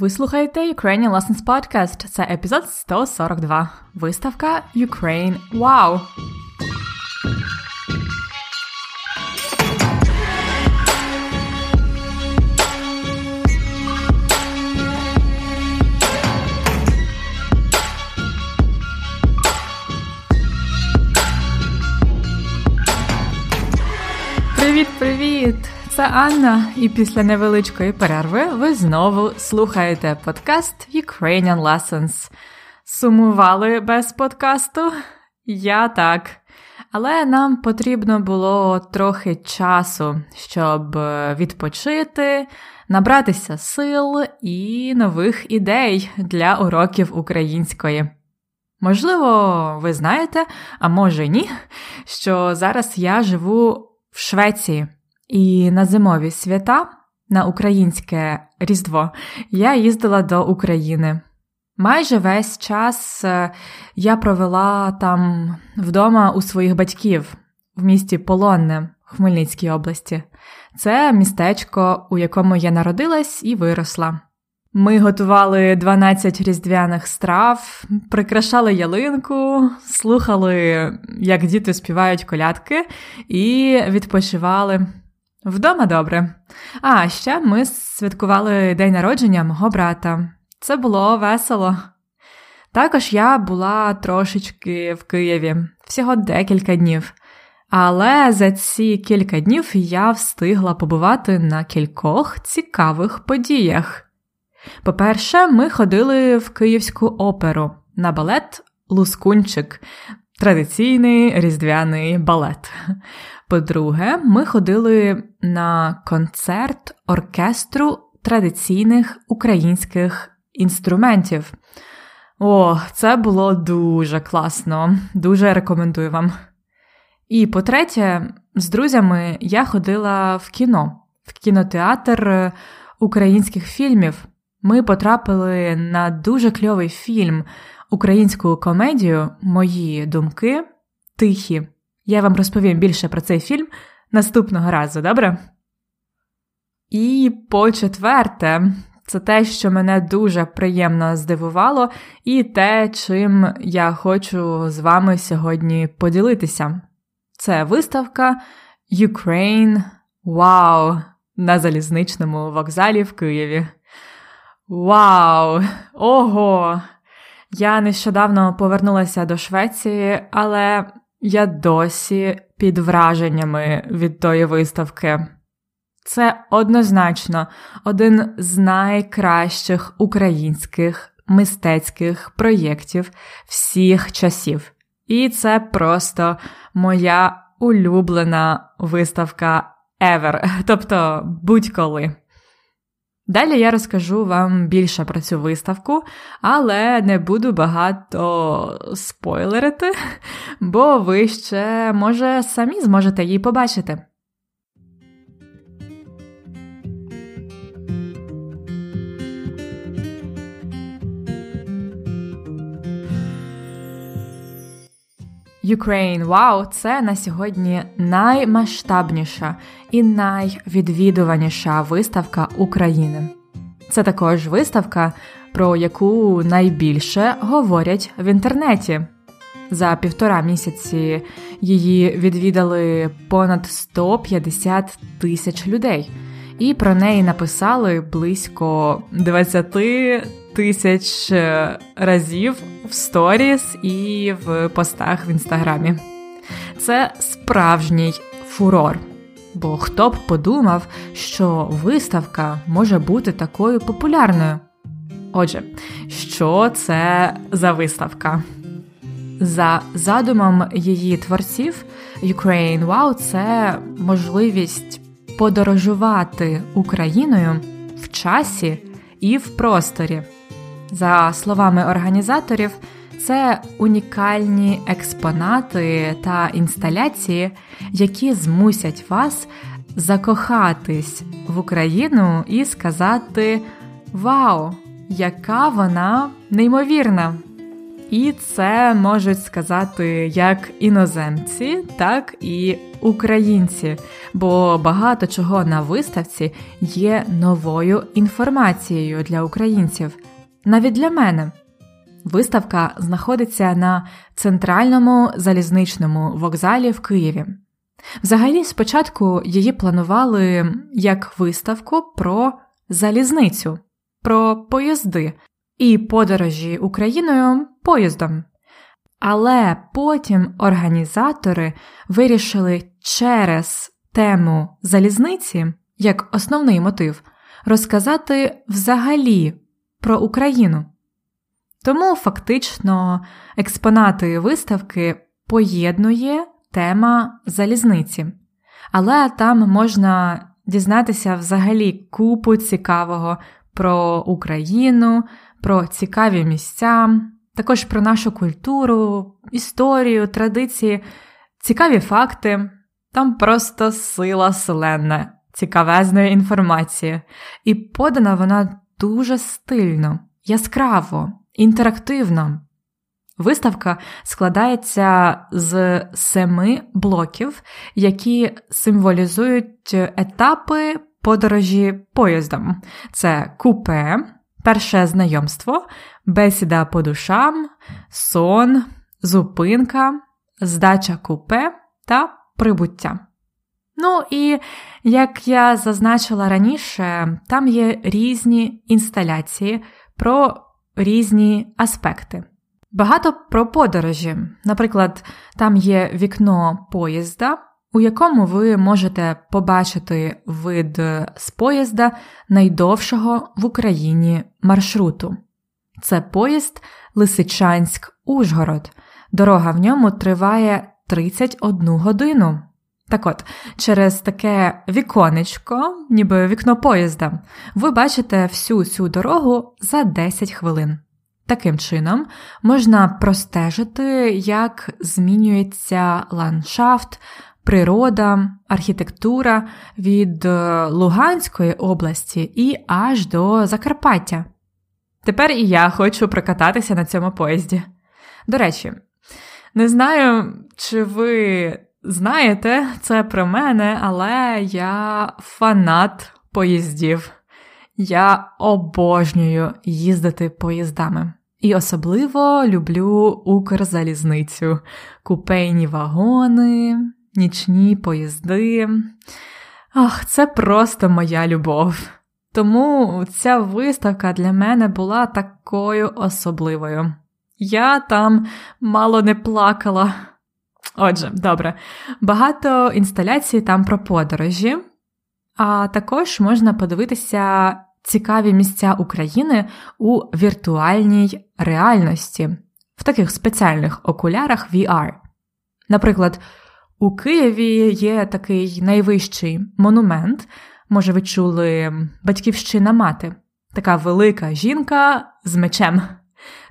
Ви слухаєте Ukrainian Lessons Podcast. Це епізод 142. Виставка Ukraine Wow! Це Анна, і після невеличкої перерви ви знову слухаєте подкаст Ukrainian Lessons. Сумували без подкасту? Я так. Але нам потрібно було трохи часу, щоб відпочити, набратися сил і нових ідей для уроків української. Можливо, ви знаєте, а може ні, що зараз я живу в Швеції. І на зимові свята, на українське Різдво, я їздила до України. Майже весь час е, я провела там вдома у своїх батьків в місті Полонне Хмельницькій області. Це містечко, у якому я народилась і виросла. Ми готували 12 різдвяних страв, прикрашали ялинку, слухали, як діти співають колядки, і відпочивали. Вдома добре. А ще ми святкували день народження мого брата. Це було весело. Також я була трошечки в Києві, всього декілька днів. Але за ці кілька днів я встигла побувати на кількох цікавих подіях. По-перше, ми ходили в Київську оперу на балет Лускунчик, традиційний різдвяний балет. По-друге, ми ходили на концерт оркестру традиційних українських інструментів. О, це було дуже класно, дуже рекомендую вам. І по-третє, з друзями я ходила в кіно, в кінотеатр українських фільмів. Ми потрапили на дуже кльовий фільм, українську комедію Мої думки тихі. Я вам розповім більше про цей фільм наступного разу, добре? І по четверте, це те, що мене дуже приємно здивувало, і те, чим я хочу з вами сьогодні поділитися. Це виставка Ukraine Wow на залізничному вокзалі в Києві. Вау! Ого! Я нещодавно повернулася до Швеції, але я досі під враженнями від тої виставки. Це однозначно один з найкращих українських мистецьких проєктів всіх часів. І це просто моя улюблена виставка ever, тобто будь-коли. Далі я розкажу вам більше про цю виставку, але не буду багато спойлерити, бо ви ще, може, самі зможете її побачити. Ukraine Wow – це на сьогодні наймасштабніша і найвідвідуваніша виставка України. Це також виставка, про яку найбільше говорять в інтернеті. За півтора місяці її відвідали понад 150 тисяч людей, і про неї написали близько 20 тисяч е, разів в сторіс і в постах в інстаграмі. Це справжній фурор. Бо хто б подумав, що виставка може бути такою популярною? Отже, що це за виставка? За задумом її творців, Ukraine Wow – це можливість подорожувати Україною в часі і в просторі. За словами організаторів, це унікальні експонати та інсталяції, які змусять вас закохатись в Україну і сказати: Вау, яка вона неймовірна! і це можуть сказати як іноземці, так і українці, бо багато чого на виставці є новою інформацією для українців, навіть для мене. Виставка знаходиться на центральному залізничному вокзалі в Києві. Взагалі, спочатку її планували як виставку про залізницю, про поїзди і подорожі Україною поїздом. Але потім організатори вирішили через тему залізниці як основний мотив розказати взагалі про Україну. Тому фактично експонати виставки поєднує тема залізниці, але там можна дізнатися взагалі купу цікавого про Україну, про цікаві місця, також про нашу культуру, історію, традиції, цікаві факти. Там просто сила селена, цікавезної інформації. І подана вона дуже стильно, яскраво, інтерактивно. Виставка складається з семи блоків, які символізують етапи подорожі поїздом. Це купе, перше знайомство, бесіда по душам, сон, зупинка, здача купе та прибуття. Ну і як я зазначила раніше, там є різні інсталяції про різні аспекти. Багато про подорожі. Наприклад, там є вікно поїзда, у якому ви можете побачити вид з поїзда найдовшого в Україні маршруту. Це поїзд Лисичанськ-Ужгород. Дорога в ньому триває 31 годину. Так от, через таке віконечко, ніби вікно поїзда, ви бачите всю цю дорогу за 10 хвилин. Таким чином, можна простежити, як змінюється ландшафт, природа, архітектура від е, Луганської області і аж до Закарпаття. Тепер і я хочу прокататися на цьому поїзді. До речі, не знаю, чи ви знаєте це про мене, але я фанат поїздів. Я обожнюю їздити поїздами. І особливо люблю Укрзалізницю, купейні вагони, нічні поїзди. Ах, це просто моя любов. Тому ця виставка для мене була такою особливою. Я там мало не плакала. Отже, добре, багато інсталяцій там про подорожі, а також можна подивитися цікаві місця України у віртуальній реальності в таких спеціальних окулярах VR. Наприклад, у Києві є такий найвищий монумент, може, ви чули батьківщина мати, така велика жінка з мечем.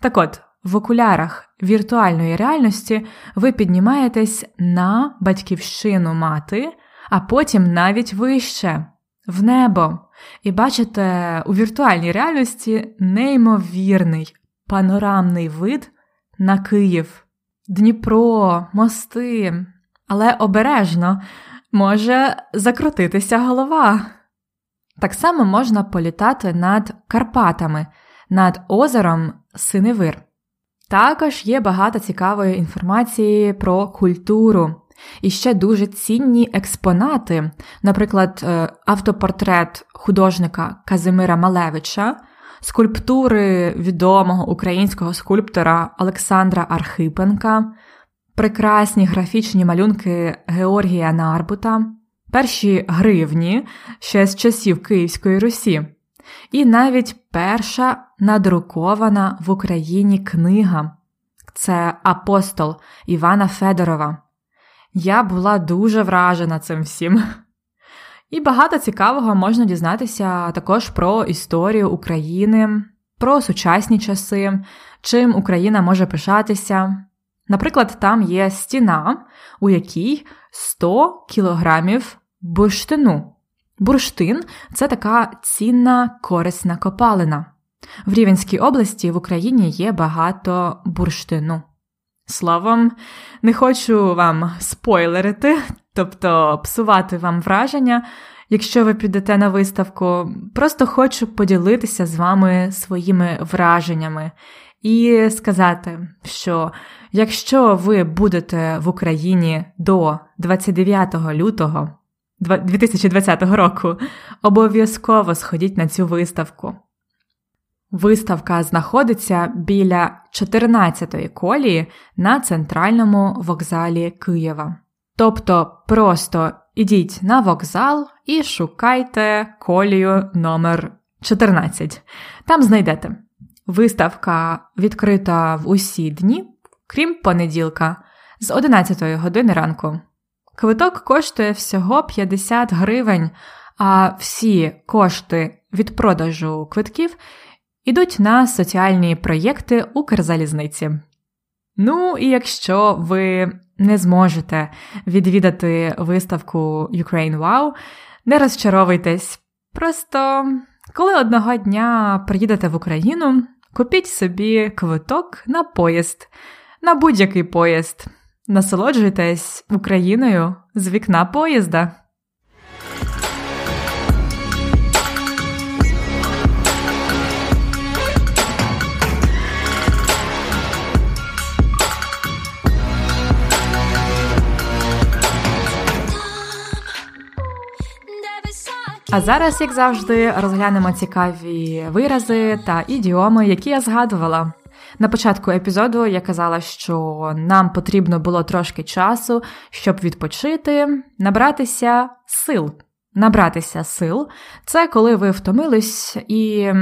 Так от, в окулярах віртуальної реальності ви піднімаєтесь на батьківщину мати, а потім навіть вище, в небо, і бачите у віртуальній реальності неймовірний панорамний вид на Київ, Дніпро, мости, але обережно може закрутитися голова. Так само можна політати над Карпатами, над озером Синевир. Також є багато цікавої інформації про культуру. І ще дуже цінні експонати, наприклад, е, автопортрет художника Казимира Малевича, скульптури відомого українського скульптора Олександра Архипенка, прекрасні графічні малюнки Георгія Нарбута, перші гривні ще з часів Київської Русі, і навіть перша надрукована в Україні книга це Апостол Івана Федорова. Я була дуже вражена цим всім. І багато цікавого можна дізнатися також про історію України, про сучасні часи, чим Україна може пишатися. Наприклад, там є стіна, у якій 100 кілограмів бурштину. Бурштин це така цінна корисна копалина. В Рівенській області в Україні є багато бурштину. Словом, не хочу вам спойлерити, тобто псувати вам враження, якщо ви підете на виставку, просто хочу поділитися з вами своїми враженнями і сказати, що якщо ви будете в Україні до 29 лютого 2020 року, обов'язково сходіть на цю виставку. Виставка знаходиться біля 14-ї колії на центральному вокзалі Києва. Тобто просто ідіть на вокзал і шукайте колію номер 14. Там знайдете. Виставка відкрита в усі дні, крім понеділка, з 11 години ранку. Квиток коштує всього 50 гривень, а всі кошти від продажу квитків ідуть на соціальні проєкти Укрзалізниці. Ну і якщо ви не зможете відвідати виставку Ukraine Wow, не розчаровуйтесь. Просто коли одного дня приїдете в Україну, купіть собі квиток на поїзд, на будь-який поїзд. Насолоджуйтесь Україною з вікна поїзда. А зараз, як завжди, розглянемо цікаві вирази та ідіоми, які я згадувала. На початку епізоду я казала, що нам потрібно було трошки часу, щоб відпочити, набратися сил. Набратися сил це коли ви втомились і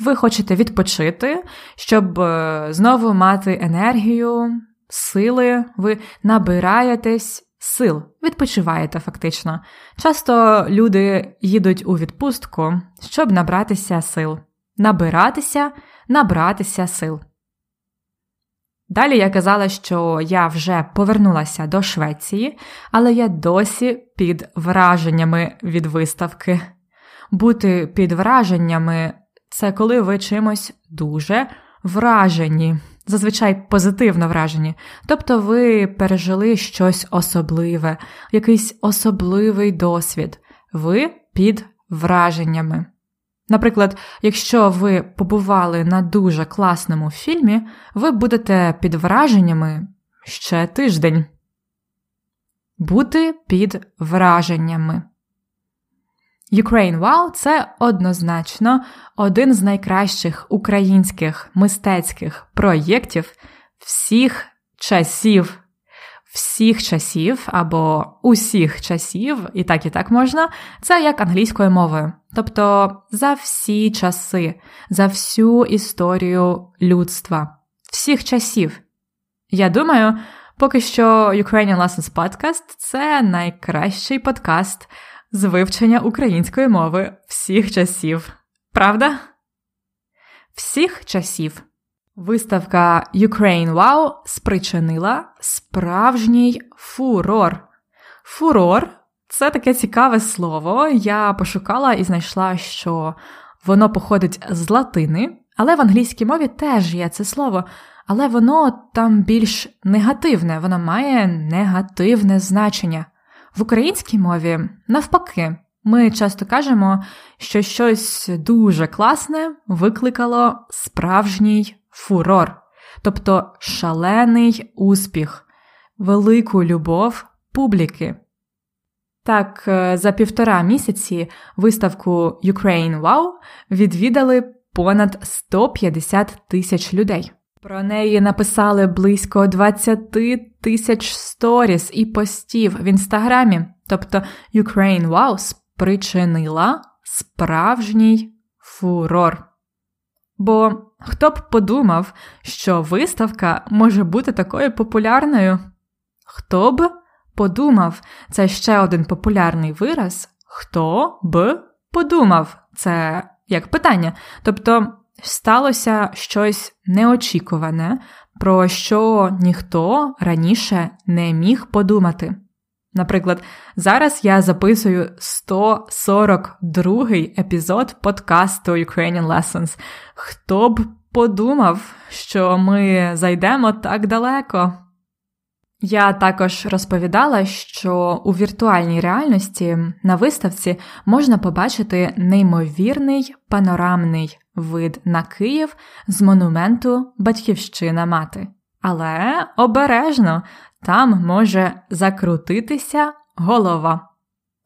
ви хочете відпочити, щоб е, знову мати енергію, сили, ви набираєтесь сил, відпочиваєте фактично. Часто люди їдуть у відпустку, щоб набратися сил. Набиратися, набратися сил. Далі я казала, що я вже повернулася до Швеції, але я досі під враженнями від виставки. Бути під враженнями це коли ви чимось дуже вражені зазвичай позитивно вражені. Тобто ви пережили щось особливе, якийсь особливий досвід, ви під враженнями. Наприклад, якщо ви побували на дуже класному фільмі, ви будете під враженнями ще тиждень. Бути під враженнями. Ukraine Wow – це однозначно один з найкращих українських мистецьких проєктів всіх часів, всіх часів або усіх часів, і так і так можна, це як англійською мовою. Тобто за всі часи, за всю історію людства, всіх часів. Я думаю, поки що Ukrainian Lessons Podcast – це найкращий подкаст з вивчення української мови всіх часів. Правда? Всіх часів. Виставка Ukraine Wow спричинила справжній фурор. Фурор це таке цікаве слово. Я пошукала і знайшла, що воно походить з латини, але в англійській мові теж є це слово, але воно там більш негативне, воно має негативне значення. В українській мові, навпаки, ми часто кажемо, що щось дуже класне викликало справжній фурор, тобто шалений успіх, велику любов публіки. Так, е, за півтора місяці виставку Ukraine Wow відвідали понад 150 тисяч людей. Про неї написали близько 20 тисяч сторіс і постів в інстаграмі, тобто Ukraine Wow спричинила справжній фурор. Бо хто б подумав, що виставка може бути такою популярною? Хто б подумав, це ще один популярний вираз. Хто б подумав? Це як питання. Тобто сталося щось неочікуване, про що ніхто раніше не міг подумати. Наприклад, зараз я записую 142-й епізод подкасту Ukrainian Lessons. Хто б подумав, що ми зайдемо так далеко? Я також розповідала, що у віртуальній реальності на виставці можна побачити неймовірний панорамний вид на Київ з монументу Батьківщина мати. Але обережно там може закрутитися голова.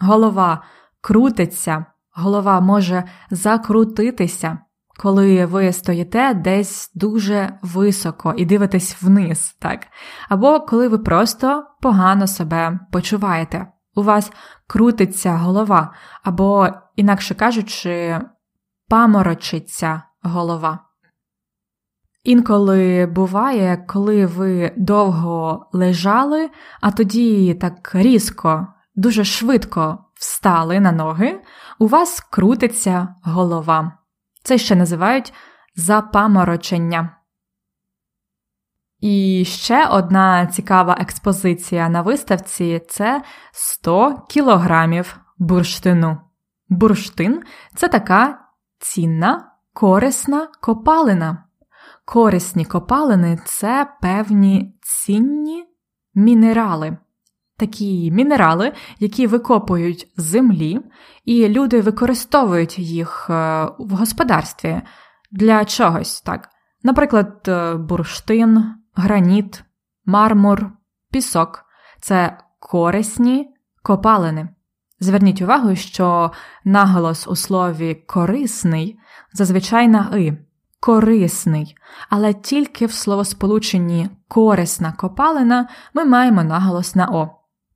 Голова крутиться, голова може закрутитися, коли ви стоїте десь дуже високо і дивитесь вниз, так? Або коли ви просто погано себе почуваєте. У вас крутиться голова, або, інакше кажучи, паморочиться голова. Інколи буває, коли ви довго лежали, а тоді так різко, дуже швидко встали на ноги, у вас крутиться голова. Це ще називають запаморочення. І ще одна цікава експозиція на виставці це 100 кілограмів бурштину. Бурштин це така цінна, корисна копалина. Корисні копалини це певні цінні мінерали. Такі мінерали, які викопують землі, і люди використовують їх е, в господарстві для чогось так. Наприклад, е, бурштин, граніт, мармур, пісок це корисні копалини. Зверніть увагу, що наголос у слові корисний зазвичай на «и» корисний, але тільки в словосполученні корисна копалина ми маємо наголос на О.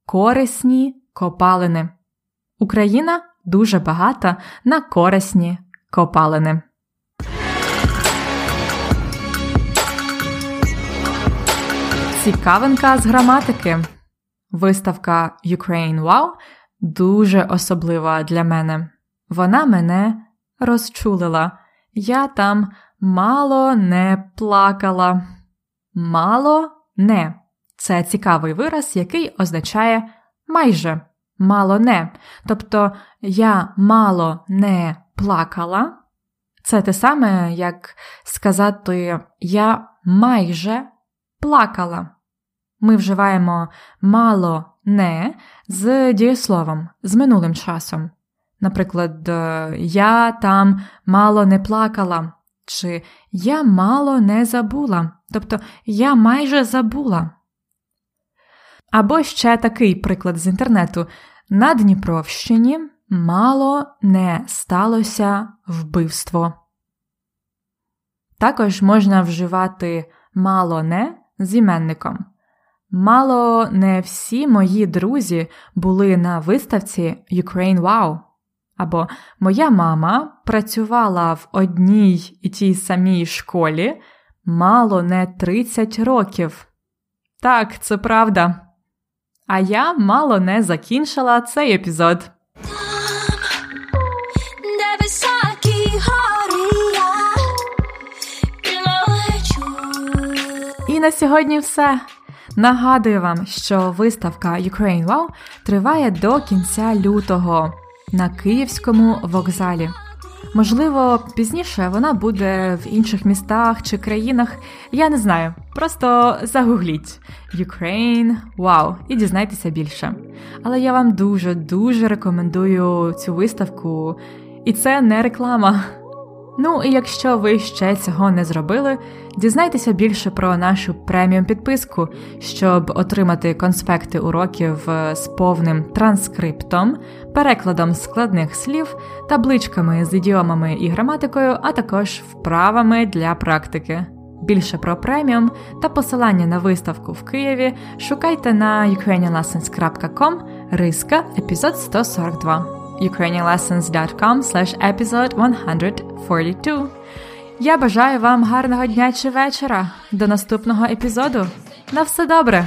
Корисні копалини. Україна дуже багата на корисні копалини. Цікавинка з граматики. Виставка Ukraine Wow дуже особлива для мене. Вона мене розчулила. Я там мало не плакала. Мало не. Це цікавий вираз, який означає майже мало не. Тобто я мало не плакала. Це те саме, як сказати я майже плакала. Ми вживаємо мало не з дієсловом, з минулим часом. Наприклад, я там мало не плакала, чи я мало не забула, тобто я майже забула. Або ще такий приклад з інтернету. На Дніпровщині мало не сталося вбивство. Також можна вживати мало не з іменником. Мало не всі мої друзі були на виставці Ukraine Wow. Або Моя мама працювала в одній і тій самій школі мало не 30 років. Так, це правда. А я мало не закінчила цей епізод. І на сьогодні все. Нагадую вам, що виставка Ukraine Wow триває до кінця лютого на київському вокзалі. Можливо, пізніше вона буде в інших містах чи країнах. Я не знаю. Просто загугліть Ukraine, вау, і дізнайтеся більше. Але я вам дуже дуже рекомендую цю виставку, і це не реклама. Ну і якщо ви ще цього не зробили, дізнайтеся більше про нашу преміум підписку, щоб отримати конспекти уроків е, з повним транскриптом, перекладом складних слів, табличками з ідіомами і граматикою, а також вправами для практики. Більше про преміум та посилання на виставку в Києві шукайте на ukrainianlessons.com риска епізод 142 ukrainianlessons.com slash episode 142. Я бажаю вам гарного дня чи вечора. До наступного епізоду. На все добре!